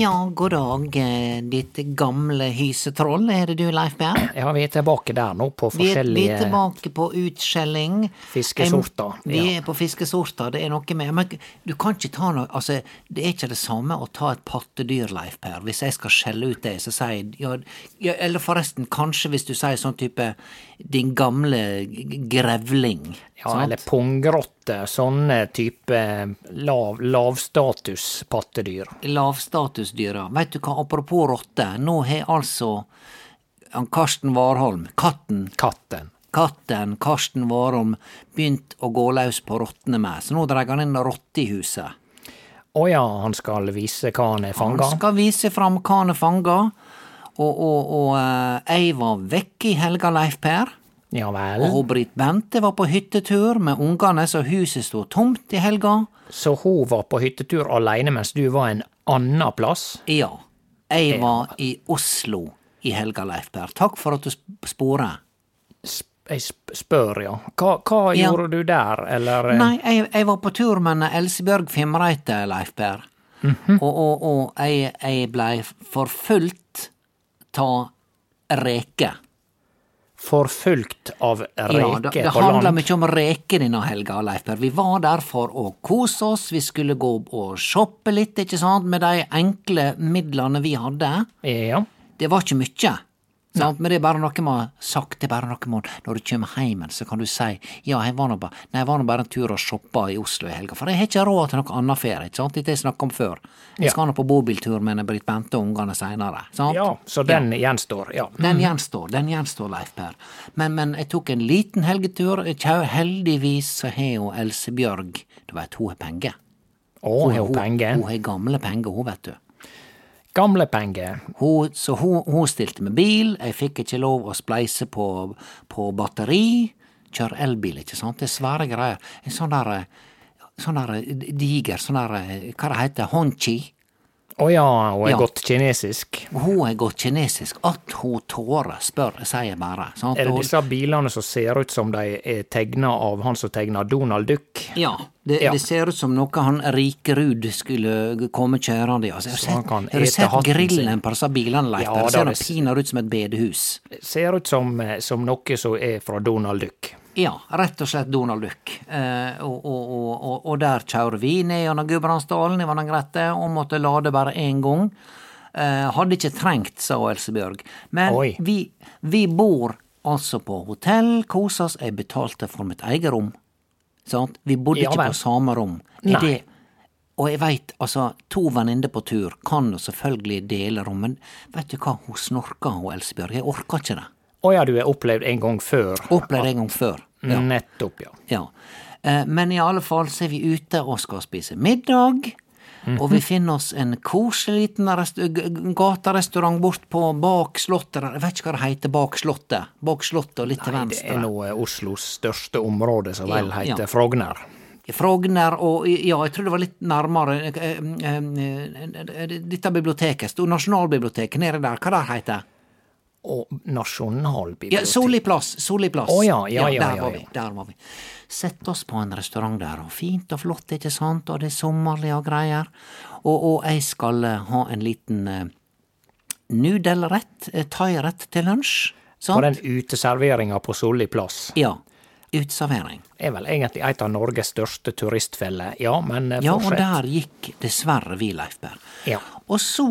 Ja, god dag, eh, ditt gamle hysetroll. Er det du, Leif Berr? Ja, vi er tilbake der nå, på Vi er, vi er tilbake på utskjelling. fiskesorter. Ja. Vi er på fiskesorter. Det er noe med Men du kan ikke ta noe Altså, det er ikke det samme å ta et pattedyr, Leif Per. Hvis jeg skal skjelle ut det, så sier jeg ja, Eller forresten, kanskje hvis du sier sånn type din gamle grevling. Ja, sant? eller pungrotte. Sånne type lav, lavstatus pattedyr. lavstatusdyra. Vet du hva, apropos rotte, nå har altså Karsten Warholm, katten, Katten. katten Karsten Warholm begynt å gå løs på rottene med, så nå dreier han inn rotte i huset. Å ja, han skal vise hva han er Han skal vise fram hva han er fanga, og, og, og eh, jeg var vekke i helga, Leif Per. Ja vel. Og Britt Bente var på hyttetur med ungene, så huset sto tomt i helga. Så hun var på hyttetur aleine mens du var en anna plass? Ja, jeg var i Oslo i helga, Leif Per. Takk for at du sp- sporer. Sp jeg sp spør, ja. Hva, hva Ja. gjorde du der, eller? eh, Nei, jeg, jeg var på tur med Elsebjørg Fimreite, Leif Per. Mhm. Og, og, og jeg, jeg blei forfulgt ta reke. Forfulgt av reke Ja, det, det på handla mykje om reke denne helga, Leif. Vi var der for å kose oss, vi skulle gå og shoppe litt, ikke sant, med de enkle midlene vi hadde. Ja. Det var ikke mykje. Sant? Men det er bare noe man har sagt, det er bare noe man når du kommer hjem, så kan du si ja, jeg var nå bare, nei, jeg var nå bare en tur og shoppa i Oslo i helga, for jeg har ikke råd til noe annen ferie, ikke sant, dette har jeg snakka om før. Jeg Ja. skal nå på bobiltur med Britt Bente og ungene seinere, sant. ja, så den gjenstår, ja. Den gjenstår, den gjenstår, Leif Per. Men, men jeg tok en liten helgetur. Heldigvis så har jo Elsebjørg Du veit, hun har penger. Å, har hun Hun har gamle penger, hun, vet du. Gamle penger. Hun, så hun, hun stilte med bil, jeg fikk ikke lov å spleise på, på batteri. Kjøre elbil, ikke sant. Det er svære greier. En sånn der sånn der diger, sånn der Hva det heter Honchi. Å ja, hun er Ja. godt kinesisk. Hun er gått kinesisk. At hun tårer, spør, sier jeg bare. Sant? Er det disse bilene som ser ut som de er tegna av han som tegna Donald Duck? Ja, det, Ja. det ser ut som noe han Rikerud skulle komme kjørende i. Altså, har du sett grillen på disse bilene, Leif? Ja, det ser pinadø ut som et bedehus. Ser ut som, eh, som noe som er fra Donald Duck. Ja, rett og slett Donald Duck. Eh, og, og, og, og, der kjører vi ned gjennom Gudbrandsdalen i Vannagrette og måtte lade bare én gang. Eh, hadde ikke trengt, sa Elsebjørg. Men vi, vi bor altså på hotell, koser oss. Jeg betalte for mitt eget rom. Sant? Vi bodde Ja ikke på samme rom. Det, og jeg veit, altså, to venninner på tur kan selvfølgelig dele rom, men vet du hva, hun snorka, hun Elsebjørg. Jeg orka ikke det. Å ja, du har opplevd en gang før. Opplevd en gang før. Ja. Nettopp, ja. Ja. Eh, Men i alle fall så er vi ute og skal spise middag. Og vi finner oss en koselig liten gaterestaurant bort på bak slottet. der. Jeg vet ikke hva det heter bak slottet. Bak slottet og litt til Nei, det er nå Oslos største område, som vel Ja, heter ja. Frogner. Frogner og ja, jeg tror det var litt nærmere eh, eh, eh, Dette biblioteket, Nasjonalbiblioteket nede der, hva det heter Og Nasjonalbibliotek. Ja, Solli plass. Solli plass. Oh, ja, ja, ja, der var vi. Der var vi. Sett oss på en restaurant der, og fint og flott, ikke sant, og det er sommerlig og greier. Og, og jeg skal eh, ha en liten uh, nudelrett, uh, thairett til lunsj. På den uteserveringa på Solli plass. Ja. Uteservering. Er vel egentlig et av Norges største turistfeller. Ja, men fortsett. Ja, og der gikk dessverre vi, Leif Berr. Ja. Og så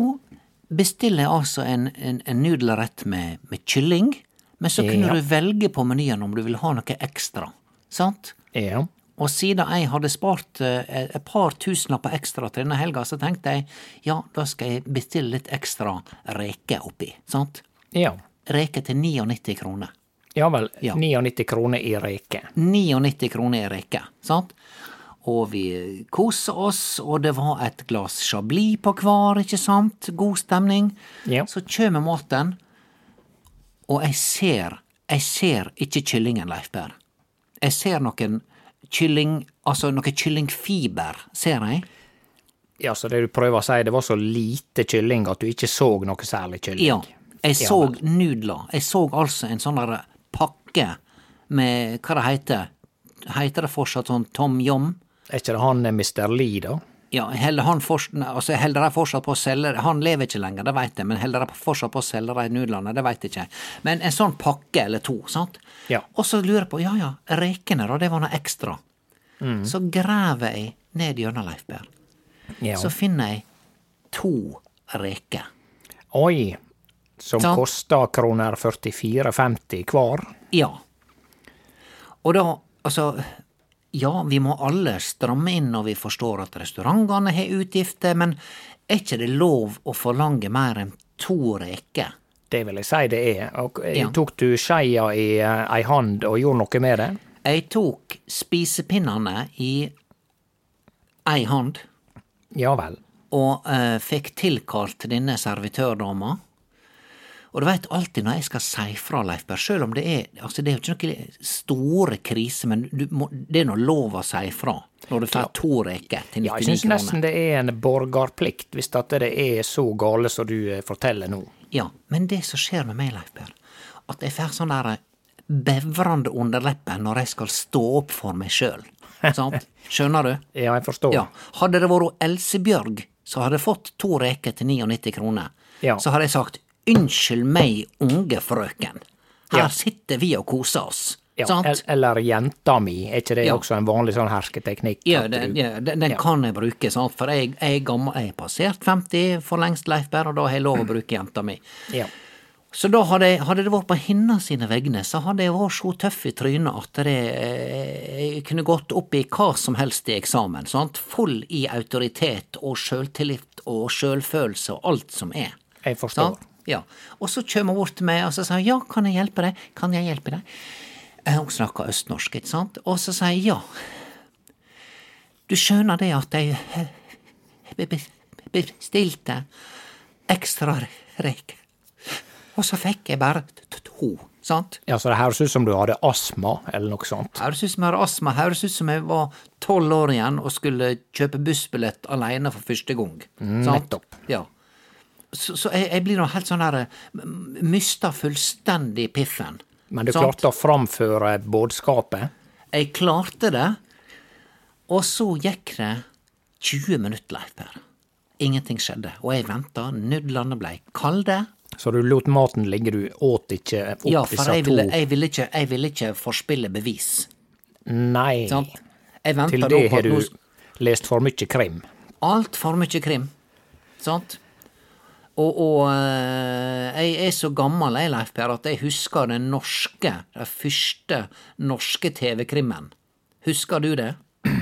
bestiller jeg altså en, en, en nudelrett med, med kylling, Men så kunne Ja. du velge på menyen om du ville ha noe ekstra. Sant? Ja. Og siden jeg hadde spart eh, et par tusenlapper ekstra til denne helga, så tenkte jeg ja, da skal jeg bestille litt ekstra reker oppi. Sant? Ja. Reker til 99 kroner. Ja vel. Ja. 99 kroner i reker. 99 kroner i reker. sant? Og vi koser oss, og det var et glass chablis på hver, ikke sant? God stemning. Ja. Så kjem maten, og jeg ser, jeg ser ikke kyllingen, Leif Berr. Jeg ser noen kylling, altså noe kyllingfiber, ser jeg. Ja, så det du prøver å si, det var så lite kylling at du ikke så noe særlig kylling? Ja. Jeg så ja, nudler. Jeg så altså en sånn pakke med hva det heter. Heter det fortsatt sånn Tom Yum? Er ikke det han eh, Mr. Lee, da? Ja, holder han altså, holder de fortsatt på å selge Han lever ikke lenger, det veit jeg, men holder de fortsatt på å selge de nudlene? Det veit jeg ikke. Men en sånn pakke eller to, sant? Ja. Og så lurer jeg på, ja ja, rekene da, det var noe ekstra. Mm. Så graver jeg ned gjennom Leif Per. Ja. Så finner jeg to reker. Oi! Som Sant. koster kroner 44,50 hver? Ja. Og da, altså Ja, vi må alle stramme inn når vi forstår at restaurantene har utgifter, men er ikke det lov å forlange mer enn to reker? Det vil jeg si det er. Og Ja. Tok du skeia i eh, ei hand og gjorde noe med det? Jeg tok spisepinnene i ei hand Ja vel. og uh, fikk tilkalt denne servitørdama. Og du veit alltid når jeg skal si fra, Leif Berr, sjøl om det er altså det er jo ikke noen store krise, men du må, det er nå lov å si fra når du får to reker til 99 kroner. Ja, jeg syns nesten det er en borgerplikt, hvis at det er så gale som du eh, forteller nå. Ja, men det som skjer med meg, Leif Per, at jeg får sånn der bevrende underleppe når jeg skal stå opp for meg sjøl. Skjønner du? Ja, jeg forstår. Ja. Hadde det vært Elsebjørg som hadde fått to reker til 99 kroner, Ja. så hadde jeg sagt unnskyld meg, unge frøken. Her Ja. sitter vi og koser oss. Ja, Sant? Eller jenta mi, er ikke det Ja. også en vanlig sånn hersketeknikk? Ja, den, ja, den, den kan jeg bruke, sant? for jeg, jeg jeg er passert 50 for lengst, Leif Berr, og da har jeg lov å bruke jenta mi. Ja. Så da hadde, jeg- hadde det vært på hennes sine vegne, så hadde jeg vært så tøff i trynet at det, eh, jeg kunne gått opp i hva som helst i eksamen. Sant? Full i autoritet og sjøltillit og sjølfølelse og alt som er. Jeg forstår. Sant? Ja. Og så kjem hun bort til meg og så sier ja, kan jeg hjelpe deg? Kan jeg hjelpe deg? Eh, Hun snakker østnorsk, ikke sant? Og så sier jeg ja. Du skjønner det at jeg be- be- bestilte ekstra reker. Og så fikk jeg bare to, sant? Ja, Så det høres ut som du hadde astma, eller noe sånt. Høres ut som jeg hadde astma, høres ut som jeg var tolv år igjen og skulle kjøpe bussbillett alene for første gang. sant? nettopp. Ja. Så, så jeg, jeg blir nå helt sånn der m- Mista fullstendig piffen. Men du klarte å framføre budskapet? Jeg klarte det, og så gikk det 20 minutter, Leif Per. Ingenting skjedde, og jeg venta, nudlene blei kalde. Så du lot maten ligge, du åt ikke opp Ja, for disse to ville, jeg ville, ikke, jeg ville ikke forspille bevis. Nei? Jeg til det har du lest for mye krim. Altfor mye krim. Sant? Og, og eh, jeg er så gammel, jeg, Leif Per, at jeg husker den norske, den første norske TV-krimmen. Husker du det?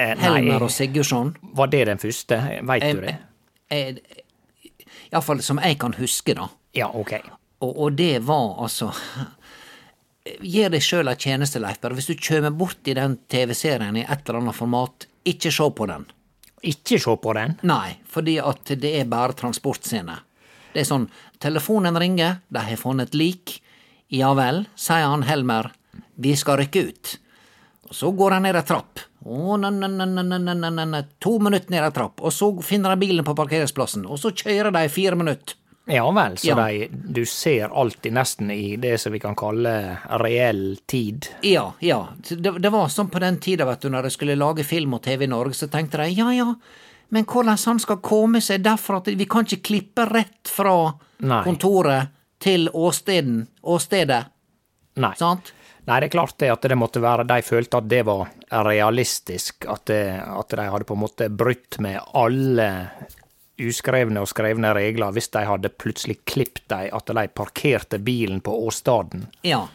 Eh, Helmer og Sigurdsson. var det den første? Veit du det? Iallfall som jeg kan huske, da. Ja, ok. Og, og det var altså Gjør deg sjøl ei tjeneste, Leif Per. Hvis du kjem borti den TV-serien i et eller annet format, ikke se på den. Ikke se på den. Nei, fordi at det er bare transportscene. Det er sånn, telefonen ringer, de har funnet lik. Ja vel, sier han Helmer, vi skal rykke ut. Og så går han ned ei trapp. Å, ne, ne, ne, ne, ne, ne, ne, to minutter ned ei trapp, og så finner de bilen på parkeringsplassen, og så kjører de i fire minutter. Ja vel, så Ja. de, du ser alltid nesten i det som vi kan kalle reell tid. Ja, ja. Det, det var sånn på den tida, vet du, når de skulle lage film og TV i Norge, så tenkte de ja ja, men hvordan han skal komme seg derfra at vi kan ikke klippe rett fra Nei. kontoret til åsteden, åstedet, Nei. sant? Nei, det er klart det at det måtte være De følte at det var realistisk. At, det, at de hadde på en måte brutt med alle uskrevne og skrevne regler hvis de hadde plutselig klippet dem at de parkerte bilen på åstaden. Ja.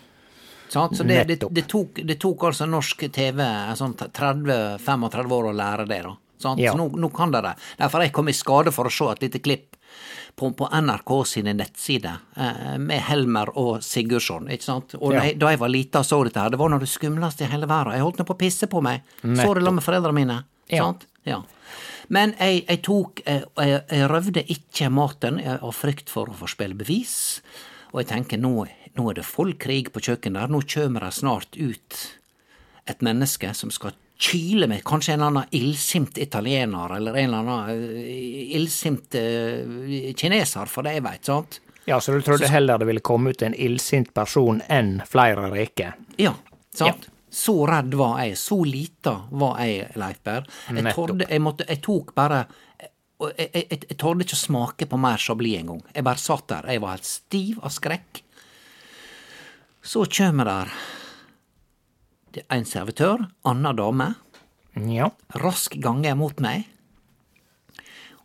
Så det, det, det, tok, det tok altså norsk TV sånn 30-35 år å lære det, da. Ja. Så nå, nå kan de det. Derfor jeg kommet i skade for å se et lite klipp på, på NRK sine nettsider eh, med Helmer og Sigurdsson, ikke sant. Og Ja. da, jeg, da jeg var lita og så dette her, det var noe av det skumleste i hele verden. Jeg holdt nå på å pisse på meg. Så det sammen med foreldrene mine. Ja. Sant? Ja. Men jeg, jeg tok Jeg, jeg, jeg røvde ikke maten av frykt for å få spille bevis. Og jeg tenker nå, nå er det full krig på kjøkkenet der. Nå kommer det snart ut et menneske som skal kyle med kanskje en eller annen illsint italiener, eller en eller annen eh, illsint eh, kineser, for det jeg veit, sant? Ja, så du trodde heller det ville komme ut en illsint person enn flere reker? Ja, sant? Så redd var jeg, så lita var jeg, Leifberg. Jeg, torde- jeg, måtte, jeg tok bare og jeg, jeg, jeg, torde ikke å smake på mer chablis engang. Jeg bare satt der, jeg var helt stiv av skrekk. Så kjem der det er en servitør, anna dame, Ja. rask gange mot meg,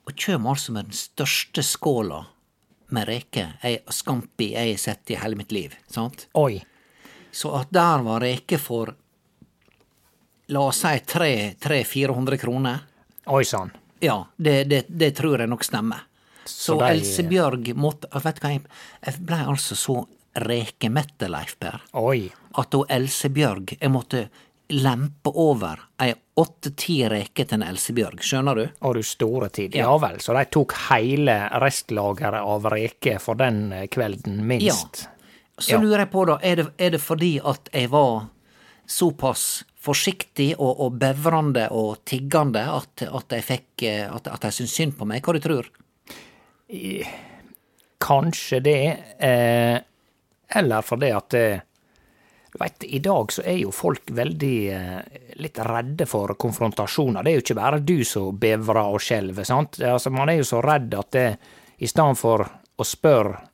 og kjem altså med den største skåla med reker, ei scampi jeg har sett i hele mitt liv. sant? Oi. Så at der var reker for la oss si 300-400 kroner, Oi sann. ja, det, det, det tror jeg nok stemmer. Så, de- Else Bjørg måtte Vet du hva, jeg, jeg blei altså så rekemette, Leif Per, Oi. at hun Else Bjørg Jeg måtte lempe over ei åtte-ti reker til en Else Bjørg, skjønner du? Og du store tid. Ja. Ja vel, så de tok hele restlageret av reker for den eh, kvelden, minst. Ja. Så Ja. lurer jeg på, da, er det, er det fordi at jeg var såpass forsiktig og, og bevrende og tiggende at, at jeg fikk eh, At, at jeg syntes synd på meg? Hva du tror Kanskje det, eh, eller fordi at eh, du veit, i dag så er jo folk veldig eh, litt redde for konfrontasjoner. Det er jo ikke bare du som bevrer og skjelver, sant. Altså, man er jo så redd at det, i stedet for å spørre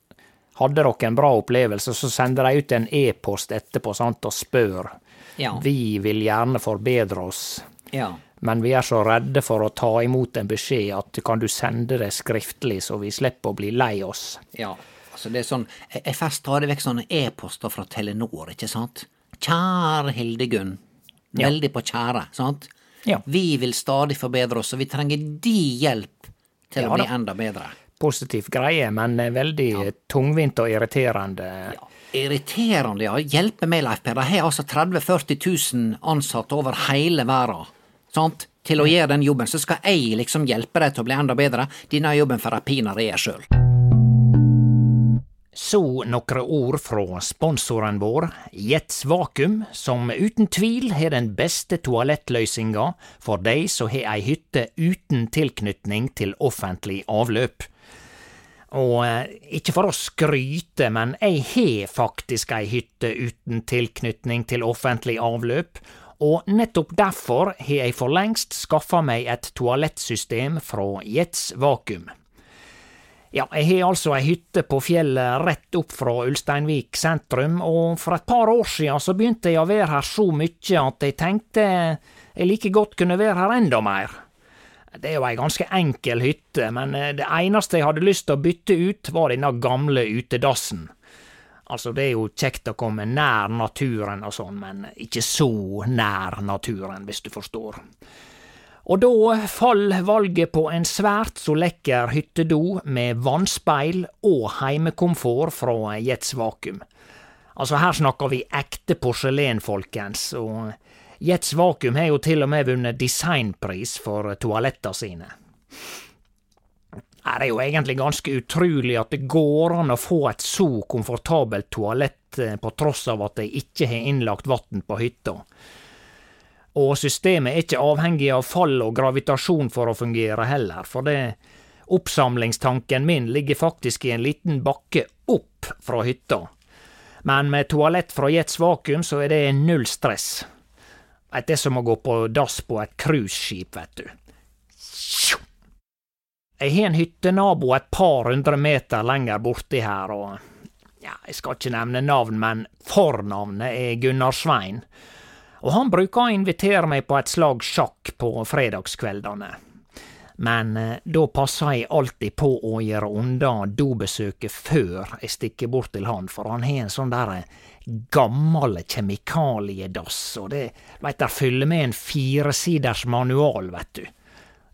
hadde dere en bra opplevelse, så sender de ut en e-post etterpå sant, og spør. Ja. Vi vil gjerne forbedre oss, Ja. men vi er så redde for å ta imot en beskjed at kan du sende det skriftlig, så vi slipper å bli lei oss. ja. Altså, det er sånn Jeg, får stadig vekk sånne e-poster fra Telenor, ikke sant? Kjære Hildegunn. Ja. Veldig på kjære, sant? Ja. Vi vil stadig forbedre oss, og vi trenger de hjelp til Ja å bli enda bedre. Positiv greie, men veldig veldig tungvint og irriterende. Ja, irriterende, ja. Hjelpe meg, Leif Per. De har altså 30 000-40 000 ansatte over hele verden. Sant? Til å gjøre den jobben. Så skal jeg liksom hjelpe deg til å bli enda bedre. Denne jobben får jeg pinadø gjøre sjøl. Så nokre ord fra sponsoren vår, Jets Vakuum, som uten tvil har den beste toalettløysinga for dei som har ei hytte uten tilknytning til offentlig avløp. Og eh, ikke for å skryte, men jeg har faktisk ei hytte uten tilknytning til offentlig avløp, og nettopp derfor har jeg for lengst skaffa meg et toalettsystem fra Jets Vakuum. Ja, jeg har altså ei hytte på fjellet rett opp fra Ulsteinvik sentrum, og for et par år siden så begynte jeg å være her så mye at jeg tenkte jeg like godt kunne være her enda mer. Det er jo ei ganske enkel hytte, men eh, det eneste jeg hadde lyst til å bytte ut, var denne gamle utedassen. Altså, det er jo kjekt å komme nær naturen og sånn, men ikke så nær naturen, hvis du forstår. Og da fall valget på en svært så lekker hyttedo med vannspeil og heimekomfort fra Jets Vakuum. Altså, her snakker vi ekte porselen, folkens, og Jets Vakuum har jo til og med vunnet designpris for toalettene sine. Det er jo egentlig ganske utrolig at det går an å få et så komfortabelt toalett eh, på tross av at de ikke har innlagt vann på hytta. Og systemet er ikke avhengig av fall og gravitasjon for å fungere heller, for det oppsamlingstanken min ligger faktisk i en liten bakke opp fra hytta. Men med toalett fra Jets Vakuum så er det null stress. Det er som å gå på dass på et cruiseskip, vet du. Jeg har en hyttenabo et par hundre meter lenger borti her, og ja, jeg skal ikke nevne navn, men fornavnet er Gunnar Svein og han bruker å invitere meg på et slag sjakk på fredagskveldene. Men eh, da passer jeg alltid på å gjøre unna dobesøket før jeg stikker bort til han, for han har en sånn der eh, gammel kjemikaliedass, og det veit der fyller med en firesiders manual, vet du.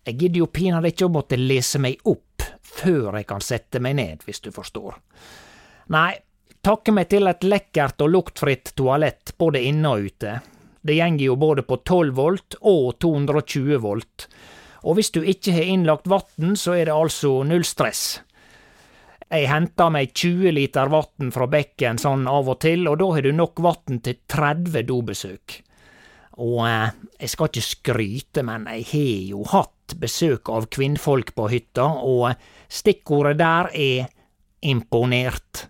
Jeg gidder jo pinadø ikke å måtte lese meg opp før jeg kan sette meg ned, hvis du forstår. Nei, takke meg til et lekkert og luktfritt toalett både inne og ute. Det gjenger jo både på 12 volt og 220 volt og hvis du ikke har innlagt vann, så er det altså null stress. Jeg henter meg 20 liter vann fra bekken sånn av og til, og da har du nok vann til 30 dobesøk. Og eh, jeg skal ikke skryte, men jeg har jo hatt besøk av kvinnfolk på hytta, og stikkordet der er imponert.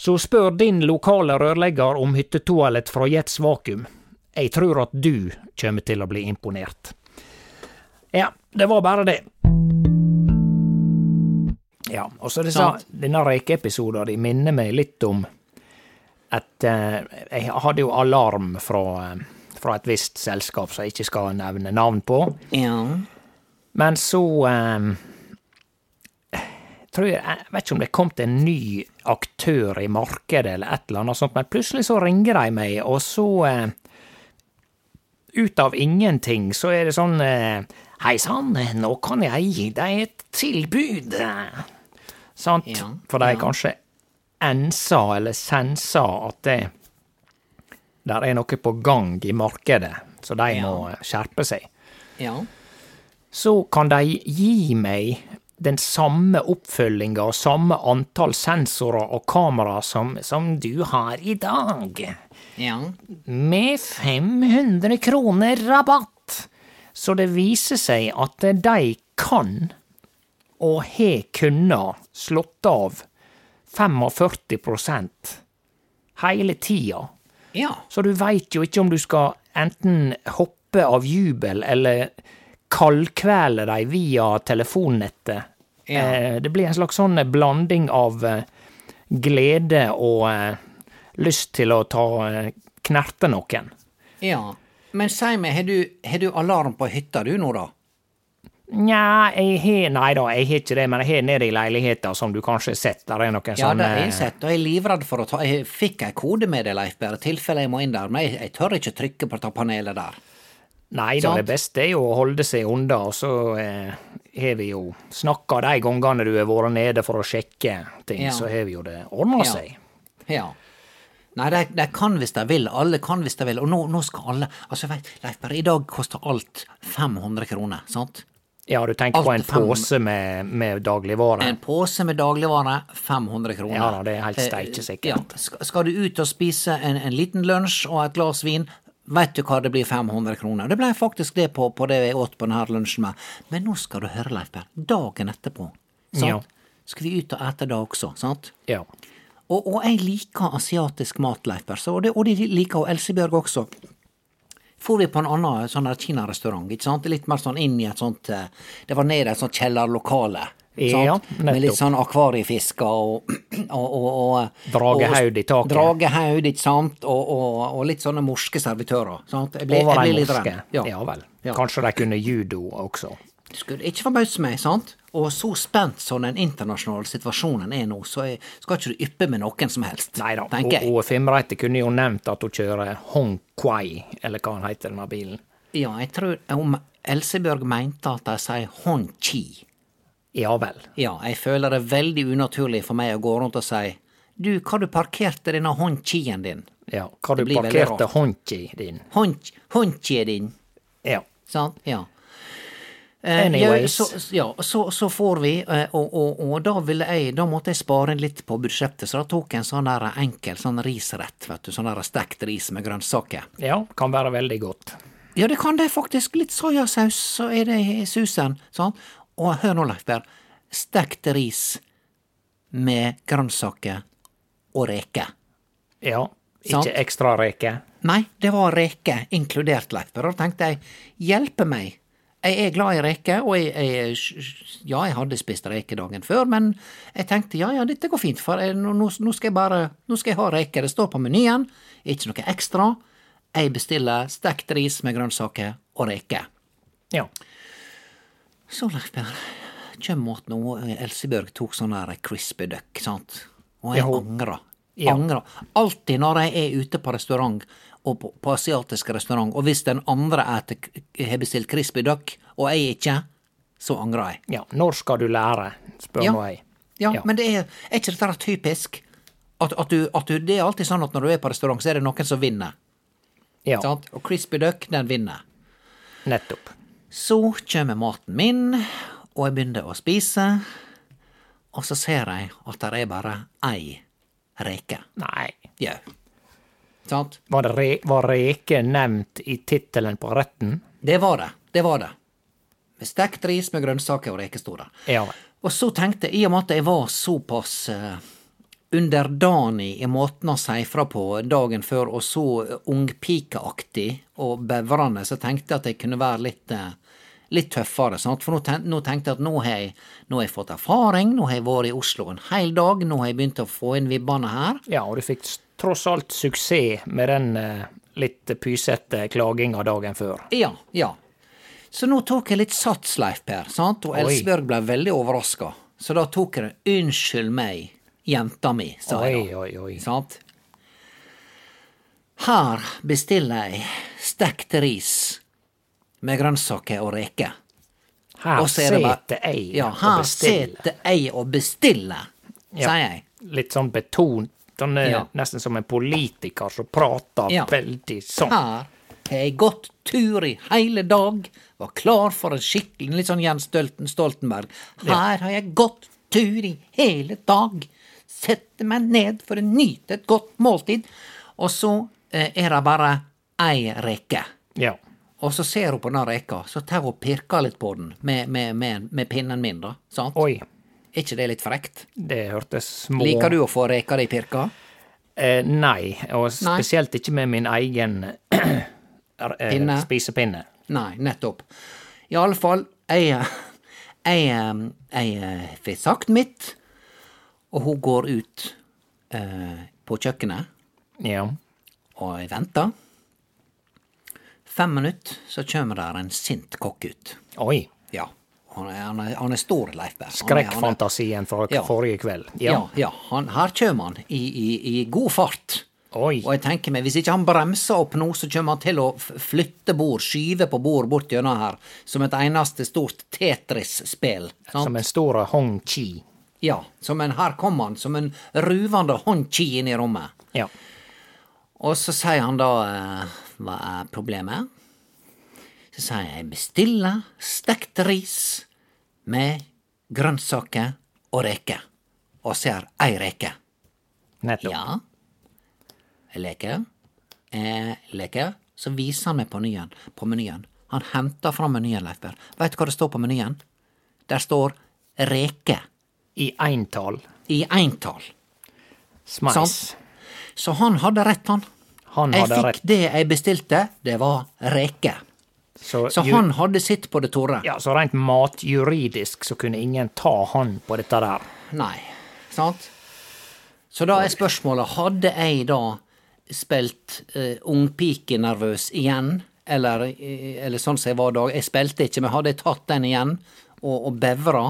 Så spør din lokale rørlegger om hyttetoalett fra Jets Vakuum. Jeg tror at du kommer til å bli imponert. Ja, det var bare det. Ja, og så disse, denne røykeepisoden de minner meg litt om at eh, Jeg hadde jo alarm fra, eh, fra, et visst selskap som jeg ikke skal nevne navn på. Ja. Men så eh, tror jeg, jeg vet ikke om det kom til en ny aktør i markedet eller et eller annet sånt, men plutselig så ringer de meg, og så eh, Ut av ingenting så er det sånn eh, Hei sann, nå kan jeg gi deg et tilbud. Sant? Ja, For de ja. kanskje ensa eller sensa at det der er noe på gang i markedet, så de ja. må skjerpe seg. Ja. Så kan de gi meg den samme oppfølginga og samme antall sensorer og kamera som, som du har i dag. Ja. Med 500 kroner rabatt. Så det viser seg at de kan, og har kunnet, slått av 45% hele tida. Ja. Så du veit jo ikke om du skal enten hoppe av jubel eller kaldkvele deg via telefonnettet. Ja. Eh, det blir en slags sånn blanding av eh, glede og eh, lyst til å ta knerte noen. Ja. Men si meg, har du, har du alarm på hytta du nå, da? Nja, jeg har Nei da, jeg har ikke det, men jeg har nede i leiligheta, som du kanskje har sett. Der er noen ja, sånne Ja, det har jeg sett, og jeg er livredd for å ta Jeg fikk ei kode med det, Leif Berre, tilfelle jeg må inn der, men jeg, jeg tør ikke trykke på det panelet der. Nei da, det beste er jo å holde seg unna, og så eh, har vi jo snakka de gangene du har vært nede for å sjekke ting, ja. så har vi jo det ordna ja. seg. Ja. Nei, de, de kan hvis de vil. Alle kan hvis de vil. Og nå, nå skal alle Altså, vet Leif Berre, i dag koster alt 500 kroner, sant? Ja, du tenker alt på en pose med, med dagligvare? En pose med dagligvare, 500 kroner. Ja da, det er helt steikesikkert. Ja. Skal du ut og spise en, en liten lunsj og et glass vin, Veit du hva det blir 500 kroner? Det blei faktisk det på, på, det jeg åt på denne lunsjen med. Men nå skal du høre, Leif Berr. Dagen etterpå, sant? Ja. skal vi ut og ete da også, sant? Ja. Og, og jeg liker asiatisk mat, Leif Berse, og, og de liker og Elsebjørg også. For vi på en annen sånn kinarestaurant, litt mer sånn inn i et sånt eh, Det var nede i et sånt kjellerlokale. Ja, Med litt sånn akvariefisker og, og, og, og Dragehaud i taket. Dragehaud, ikke sant, og, litt sånne morske servitører. Sant? Jeg ble, jeg ble litt redd. Ja. ja vel. Ja. Kanskje de kunne judo også. Det skulle ikke forbause meg, sant? Og så spent som den internasjonale situasjonen er nå, så skal ikke du yppe med noen som helst. tenker jeg. og, og Fimreite kunne jo nevnt at hun kjører Hong Kwai, eller hva han heter denne bilen. Ja, jeg tror om Elsebjørg mente at de sier Hon Chi. Ja vel. Ja, jeg føler det veldig unaturlig for meg å gå rundt og si du, hva du parkerte denne Hon Chien din? Ja, hva du parkerte Hon Chi din? Hon Chi din. Ja. Sant? Ja. Eh, Anyways. Ja, så, ja, så, så får vi, eh, og, og, og, da ville jeg, da måtte jeg spare litt på budsjettet, så da tok jeg en sånn der enkel sånn risrett, vet du, sånn der stekt ris med grønnsaker. Ja, kan være veldig godt. Ja, det kan det faktisk. Litt soyasaus, så er det i susen, sånn. Og hør nå, Leif Berr, stekt ris med grønnsaker og reker. Ja, ikke sånn? ekstra reker? Nei, det var reker inkludert, Leif Berr, da tenkte jeg, hjelpe meg jeg er glad i reker, og jeg, jeg, ja, jeg hadde spist reker dagen før, men jeg tenkte ja, ja, dette går fint, for jeg, nå, nå, skal jeg bare nå skal jeg ha reker. Det står på menyen, ikke noe ekstra. Jeg bestiller stekt ris med grønnsaker og reker. Ja. Så, Leif Per, kjem mot nå Elsebjørg tok sånn der crispy duck, sant. Og jeg Ja, angrer. Ja. Angrer. Alltid når jeg er ute på restaurant, og på, på asiatisk restaurant, og hvis den andre har bestilt crispy duck, og jeg ikke, så angrer jeg. Ja, når skal du lære, spør Ja. nå jeg. Ja, Ja. men det er, er ikke dette typisk? At, at, du, at du, det er alltid sånn at når du er på restaurant, så er det noen som vinner. Ja, Sant? Og crispy duck, den vinner. nettopp. Så kommer maten min, og jeg begynner å spise. Og så ser jeg at det er bare ei reke. Nei. Jau. Sant? Var, det re var reke nevnt i tittelen på retten? Det var det. Det var det. Med stekt ris med grønnsaker og rekestorer. Ja. Og så tenkte jeg, i og med at jeg var såpass uh, underdanig i måten å si fra på dagen før, og så ungpikeaktig og bevrende, så tenkte jeg at jeg kunne være litt, uh, litt tøffere. Sant? For nå, ten nå tenkte jeg at nå har jeg, nå har jeg fått erfaring, nå har jeg vært i Oslo en hel dag, nå har jeg begynt å få inn vibbene her. Ja, og du fikk tross alt suksess med den eh, litt pysete klaginga dagen før. Ja, ja. Så nå tok jeg litt sats, Leif Per, sant? og Elsbjørg ble veldig overraska. Så da tok jeg det 'Unnskyld meg, jenta mi', sa jeg da. Oi, oi, oi. Sant? Her bestiller jeg stekt ris med grønnsaker og reker. Her sitter jeg Ja, og her sitter jeg og bestiller, Ja. sier jeg. Litt sånn beton. Sånn, er Ja. Nesten som en politiker som prater Ja. veldig sånn. Her har jeg gått tur i hele dag, var klar for en skikkelig litt sånn Jens Stolten, Stoltenberg. Her har jeg gått tur i hele dag, sette meg ned for å nyte et godt måltid, og så eh, er det bare ei reke. Ja. Og så ser hun på den reka, så tar hun og pirker litt på den med, med, med, med pinnen min, da. Sant? Oi, Er ikke det litt frekt? det hørtes små Liker du å få reka di pirka? Eh, nei, og Nei. spesielt ikke med min egen eh, Pinne? spisepinne. Nei, nettopp. I alle fall, jeg, jeg, jeg får sagt mitt, og hun går ut eh, på kjøkkenet, Ja. og jeg venter. Fem minutter, så kommer der en sint kokk ut. Oi. Han er, han er, han er stor, Leif Berr. Er- er- Skrekkfantasien fra Ja. forrige kveld. Ja, Ja. ja. Han, her kommer han i, i, i god fart. Oi. Og jeg tenker meg, hvis ikke han bremser opp nå, så kommer han til å flytte bord, skyve på bord bort gjennom her, som et eneste stort Tetris-spill. Som en stor Hong Chi. Ja, som en, her kommer han, som en ruvende Hong Chi inn i rommet. Ja. Og så sier han da eh, Hva er problemet? Sier jeg bestiller stekt ris med grønnsaker og reker. Og ser ei reke. Nettopp. Ja. Jeg leker. Jeg leker. Så viser han meg på menyen. På menyen. Han henter fram menyen, Leif Berr. Veit du hva det står på menyen? Der står reke. I eintall. I eintall. Smeis. Sånn. Så han hadde rett, han. Han Jeg fikk rett. det jeg bestilte, det var reke. Så, Så han hadde sitt på det tørre? Ja, så rent matjuridisk så kunne ingen ta han på dette der. Nei, sant? Så da er spørsmålet, hadde jeg da spilt uh, ungpikenervøs igjen, eller, eh, eller sånn som jeg var da, jeg spilte ikke, men hadde jeg tatt den igjen, og, og bevra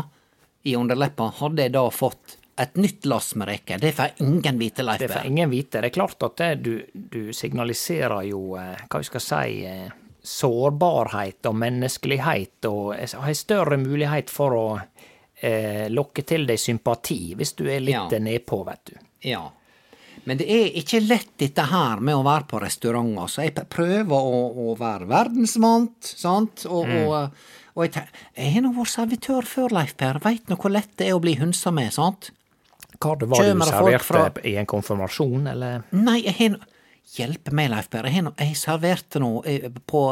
i underleppa, hadde jeg da fått et nytt lass med reker? Det får ingen vite, Leif Det får ingen vite. Det er klart at det, du, du signaliserer jo, eh, hva vi skal si, eh, sårbarhet og menneskelighet, og har større mulighet for å eh, lokke til deg sympati, hvis du er litt Ja. nedpå, vet du. Ja. Men det er ikke lett dette her med å være på restaurant. Altså. Jeg prøver å, å være verdensvant, sant, og, og, og jeg, jeg har nå vært servitør før, Leif Per. Veit nå hvor lett det er å bli hunsa med, sant? Hva det var du Kjømer det folk serverte fra- i en konfirmasjon, eller? Nei, jeg har Hjelpe meg, Leif Per. Jeg, serverte nå eh, På,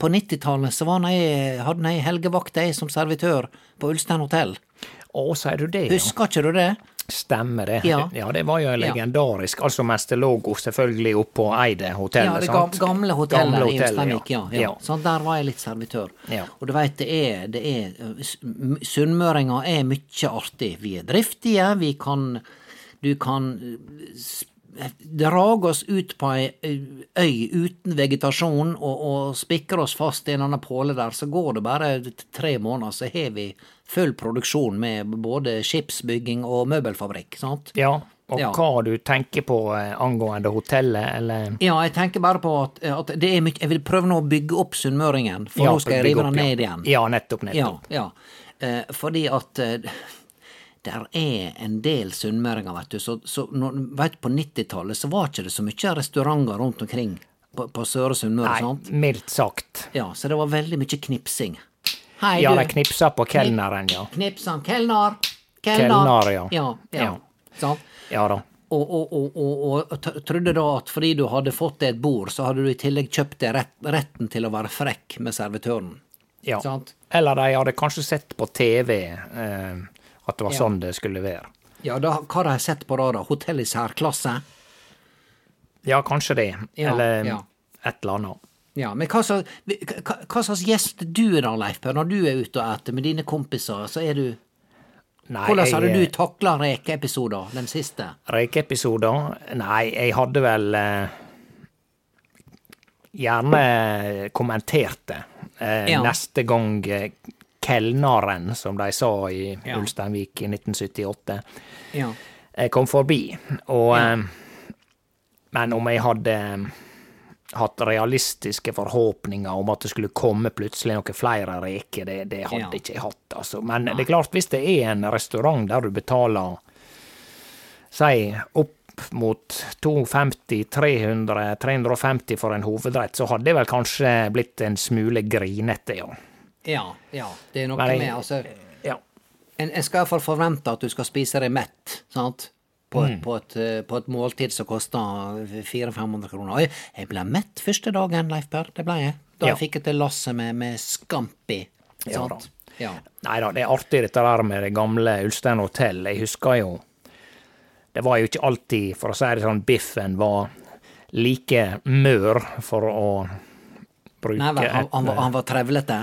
på 90-tallet så var jeg, hadde jeg helgevakt jeg som servitør på Ulstein hotell. Å, sier du det? ja? Husker ikke du det? Stemmer det. Ja. det var jo legendarisk. Altså mens det lå selvfølgelig oppe på Eide hotell. Ja, det sant? gamle hotellet Gamle i hotellet, Ulsteinvik, ja. ja. Ja. Sånn, der var jeg litt servitør. Ja. Og du veit, det er, det er Sunnmøringa Sunnmøringer er mye artig. Vi er driftige, vi kan Du kan drar oss ut på ei øy uten vegetasjon og, og spikre oss fast i en annen påle der, så går det bare tre måneder, så har vi full produksjon med både skipsbygging og møbelfabrikk. sant? Ja, og Ja. hva du tenker på eh, angående hotellet, eller Ja, jeg tenker bare på at, at det er mye Jeg vil prøve nå å bygge opp Sunnmøringen, for Ja, nå skal jeg rive den ned igjen. Ja, nettopp, Ja, nettopp. ja. Eh, fordi at eh, der er en del sunnmøringer, vet du. Så, så når, vet, på 90-tallet så var ikke det så mye restauranter rundt omkring på, på Søre Sunnmøre, sant? mildt sagt. Ja, så det var veldig mye knipsing. Hei, Ja, de knipsa på kelneren, ja. Knipsan. Kelner. Kelner, ja. Ja, ja. Ja. Sant? Ja da. Og, og, og, og trodde da at fordi du hadde fått deg et bord, så hadde du i tillegg kjøpt deg rett, retten til å være frekk med servitøren. Ja. Sant? Eller de hadde kanskje sett på TV eh, at det var Ja. sånn det skulle være. Ja, da, hva har de sett på da? Hotell i særklasse? Ja, kanskje det. Ja, Eller ja. et eller annet. Ja, men hva, slags, hva, hva slags gjest du er da, Leif Per, når du er ute og eter med dine kompiser, så er du Nei, Hvordan hadde jeg, du takla rekeepisoder, den siste? Rekeepisoder? Nei, jeg hadde vel eh, gjerne kommentert det. Eh, Ja. Neste gang eh, kelneren, som de sa i Ja. Ulsteinvik i 1978, Ja. eh, kom forbi. Og Ja. eh, Men om jeg hadde eh, hatt realistiske forhåpninger om at det skulle komme plutselig noen flere reker, det, det hadde Ja. ikke jeg hatt, altså. Men det er klart, hvis det er en restaurant der du betaler si opp mot 250, 300, 350 for en hovedrett, så hadde jeg vel kanskje blitt en smule grinete, ja. Ja, ja. Det er noe Men jeg- med altså ja. En, en skal iallfall forvente at du skal spise deg mett, sant? På, Mm. et, på, et, eh, på et måltid som koster 400-500 kroner. Oi, jeg ble mett første dagen, Leif Per. Det ble jeg. Da Ja. jeg fikk jeg til lasset med, med Scampi. Sant? Ja. Nei da, det er artig dette der med det gamle Ulstein hotell. Jeg husker jo Det var jo ikke alltid, for å si det sånn, biffen var like mør, for å bruke Nei han, han, han, var- var trevlete?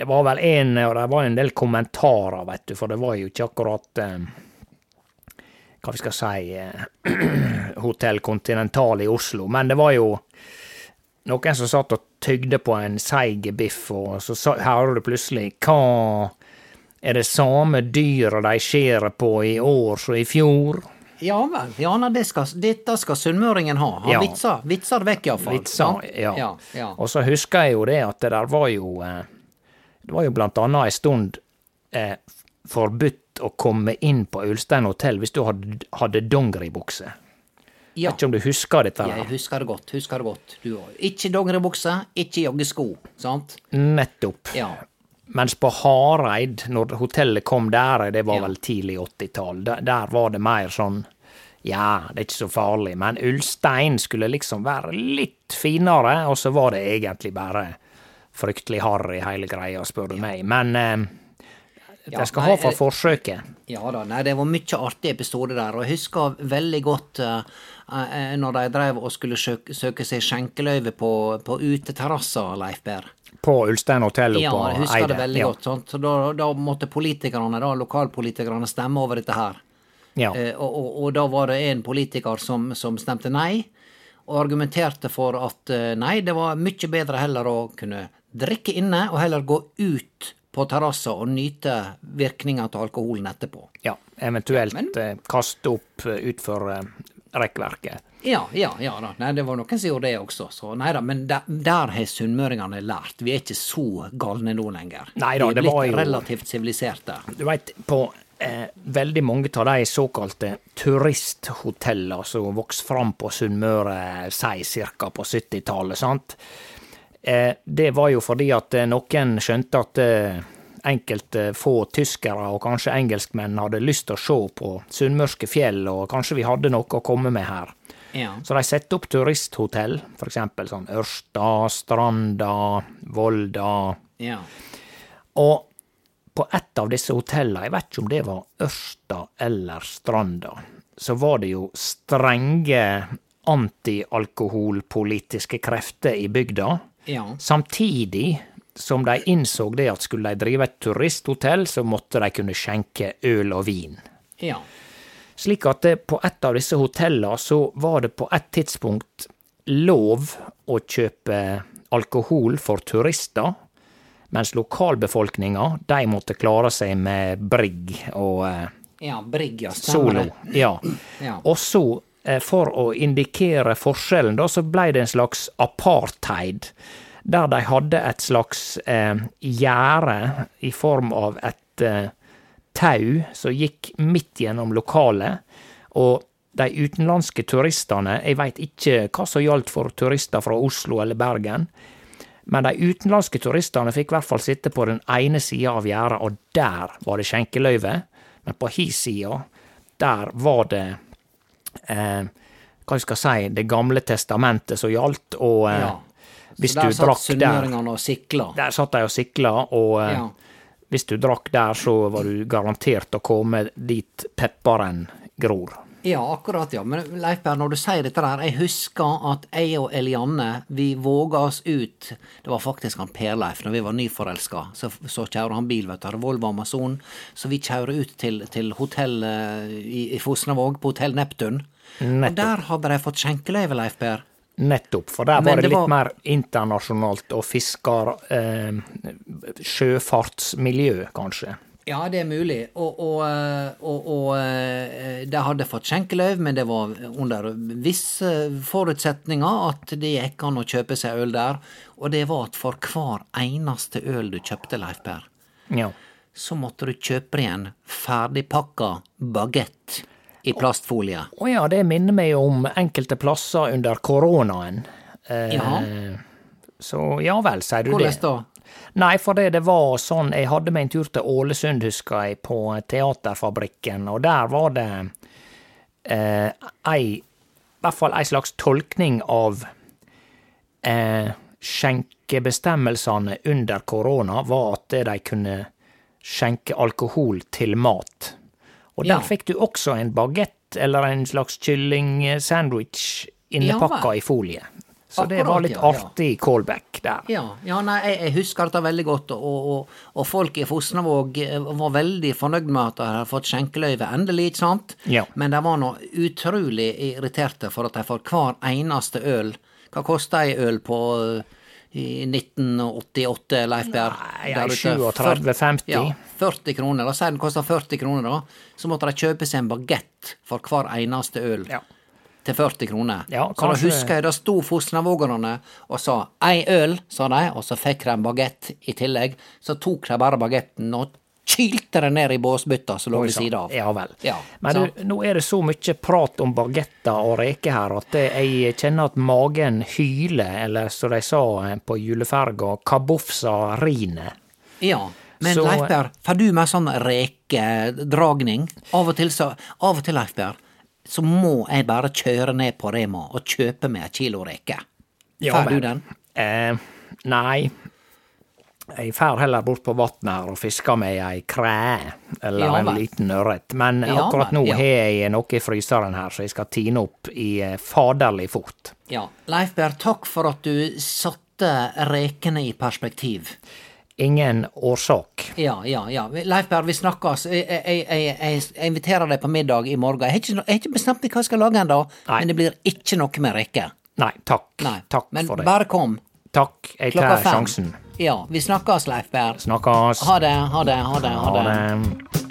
Det var vel en, og det var en del kommentarer, vet du, for det var jo ikke akkurat eh, Hva vi skal si eh, Hotell Continental i Oslo, men det var jo noen som satt og tygde på en seig biff, og så hører du plutselig Hva er det samme dyret de skjærer på i år som i fjor? Ja vel. Ja, det skal, dette skal sunnmøringen ha. Han Ja. vitser, vitser det vekk, iallfall. Vitsa, ja. ja, ja. Og så husker jeg jo det at det der var jo eh, Det var jo blant annet ei stund eh, forbudt å komme inn på Ulstein hotell hvis du hadde, hadde dongeribukse. ja. Ikke om du husker dette? Jeg husker det godt. husker det godt. Du. Ikke dongeribukse, ikke joggesko. Sant? Nettopp. Ja. Mens på Hareid, når hotellet kom der, det var Ja. vel tidlig 80-tall, der, der var det mer sånn ja, det er ikke så farlig, men Ulstein skulle liksom være litt finere, og så var det egentlig bare fryktelig harry hele greia, spør du meg. Men eh, Ja, skal nei, ha for eh, forsøket. Ja da, nei, det var mye artig episode der, og jeg husker veldig godt eh, når de drev og skulle søke, søke seg skjenkeløyve på, på uteterrasser, Leif Berr. På Ulstein hotell oppe Ja, på jeg husker det veldig ja. godt. Sant? Så da, da måtte politikerne, da, lokalpolitikerne stemme over dette her. Ja. Eh, og, og, og da var det en politiker som, som stemte nei, og argumenterte for at nei, det var mye bedre heller å kunne drikke inne, og heller gå ut på terrassa og nyte virkninga av alkoholen etterpå. ja. Eventuelt Men- eh, kaste opp eh, utfor eh, rekkverket. Ja, ja, ja da. Nei, det var noen som gjorde det også. Så nei da, men der, der har sunnmøringene lært. Vi er ikke så galne nå lenger. Nei da, Vi er blitt relativt siviliserte. Du veit, på eh, veldig mange av de såkalte turisthotellene som vokste fram på Sunnmøre, si ca. på 70-tallet, sant, eh, det var jo fordi at eh, noen skjønte at eh, enkelte få tyskere og kanskje engelskmenn hadde lyst til å se på sunnmørske fjell, og kanskje vi hadde noe å komme med her. Ja. Så de setter opp turisthotell, eksempel sånn Ørsta, Stranda, Volda, ja. og på ett av disse hotellene, jeg vet ikke om det var Ørsta eller Stranda, så var det jo strenge antialkoholpolitiske krefter i bygda. Ja. Samtidig som de innså det at skulle de drive et turisthotell, så måtte de kunne skjenke øl og vin. Ja. Slik at det, på et av disse hotellene så var det på et tidspunkt lov å kjøpe alkohol for turister, mens lokalbefolkninga, de måtte klare seg med brigg og eh, Ja, Brigg, ja. Stemmer Solo. Ja. Ja. Og så, for å indikere forskjellen, da, så ble det en slags apartheid. Der de hadde et slags eh, gjerde i form av et eh, tau som gikk midt gjennom lokalet. Og de utenlandske turistene, jeg veit ikke hva som gjaldt for turister fra Oslo eller Bergen, men de utenlandske turistene fikk i hvert fall sitte på den ene sida av gjerdet, og der var det skjenkeløyve. Men på hi sida, der var det eh, Hva jeg skal si, Det gamle testamentet som gjaldt, og eh, Ja. hvis så der du satt drakk der sunnmøringene og sikla. Der satt de og sikla, og eh, Ja. hvis du drakk der, så var du garantert å komme dit pepperen gror. Ja, akkurat, ja. Men Leif Berr, når du sier dette der, jeg husker at jeg og Elianne, vi våga oss ut Det var faktisk han Per-Leif, når vi var nyforelska. Så, så kjører han bil, vet du, Volvo Amazon. Så vi kjører ut til, til hotellet i, i Fosnavåg, på Hotell Neptun. Og der hadde de fått skjenkeløyve, Leif Per. Nettopp, for der var det, det litt var- mer internasjonalt og fisker... Eh, sjøfartsmiljø, kanskje. Ja, det er mulig. Og, og, eh, og, og eh, de hadde fått skjenkeløyv, men det var under visse forutsetninger at det gikk an å kjøpe seg øl der. Og det var at for hver eneste øl du kjøpte, Leif Per, Ja. så måtte du kjøpe igjen en ferdigpakka bagett i plastfolie. Å ja, det minner meg om enkelte plasser under koronaen. Eh, Ja. Så ja vel, sier du Hvordan det. da? Nei, for det, det var sånn Jeg hadde meg en tur til Ålesund, husker jeg, på Teaterfabrikken, og der var det eh, ei I hvert fall ei slags tolkning av eh, skjenkebestemmelsene under korona, var at de kunne skjenke alkohol til mat. Og der Ja. fikk du også en bagett eller en slags kyllingsandwich Ja innepakka ja, i folie. Så det var litt artig callback der. Ja, ja nei, jeg, jeg husker dette veldig godt, og, og, og folk i Fosnavåg eh, var veldig fornøyd med at de hadde fått skjenkeløyve, endelig, ikke sant? Ja. Men de var nå utrolig irriterte for at de får hver eneste øl. Hva kosta ei øl på eh, i 1988, Leif Berr? Nei, Der ei ute? 37,50. Ja, 40 kroner. La oss si den kosta 40 kroner, da. Så måtte de kjøpe seg en bagett for hver eneste øl. Ja. Til 40 kroner. Ja, så da husker jeg da sto Fosnavågerne og sa ei øl, sa de, og så fikk de en bagett i tillegg. Så tok de bare bagetten og kylte den ned i båsbytta som lå ved sida av. Ja vel. Ja, Men du, nå er det så mye prat om bagetter og reker her at jeg kjenner at magen hyler, eller som de sa eh, på juleferga, kabofsa rine. Ja. Men Så- Leifberg, får du med sånn rekedragning? Av og til, så, av og til, Leif Berr, så må jeg bare kjøre ned på Rema og kjøpe meg en kilo reker. Får du den? Eh, nei. Jeg fer heller bort på vatnet her og fisker med ei kræ, eller Ja en liten ørret. Men Ja akkurat nå ja. har jeg noe i fryseren her, så jeg skal tine opp i eh, faderlig fot. Ja. Leif Berr, takk for at du satte rekene i perspektiv. Ingen årsak. Ja, ja, ja. Leif Berr, vi snakkes. Jeg, jeg, jeg, jeg, inviterer deg på middag i morgen. Jeg har ikke, jeg har ikke bestemt meg hva jeg skal lage ennå, men det blir ikke noe med Rikke. Nei, takk. Nei. Takk men for det. Men bare kom. Takk, jeg Klokka tar fem. sjansen. Ja, vi snakkes, Leif Berr. Snakkes. Ha det, ha det, ha det. Ha Ha det. det.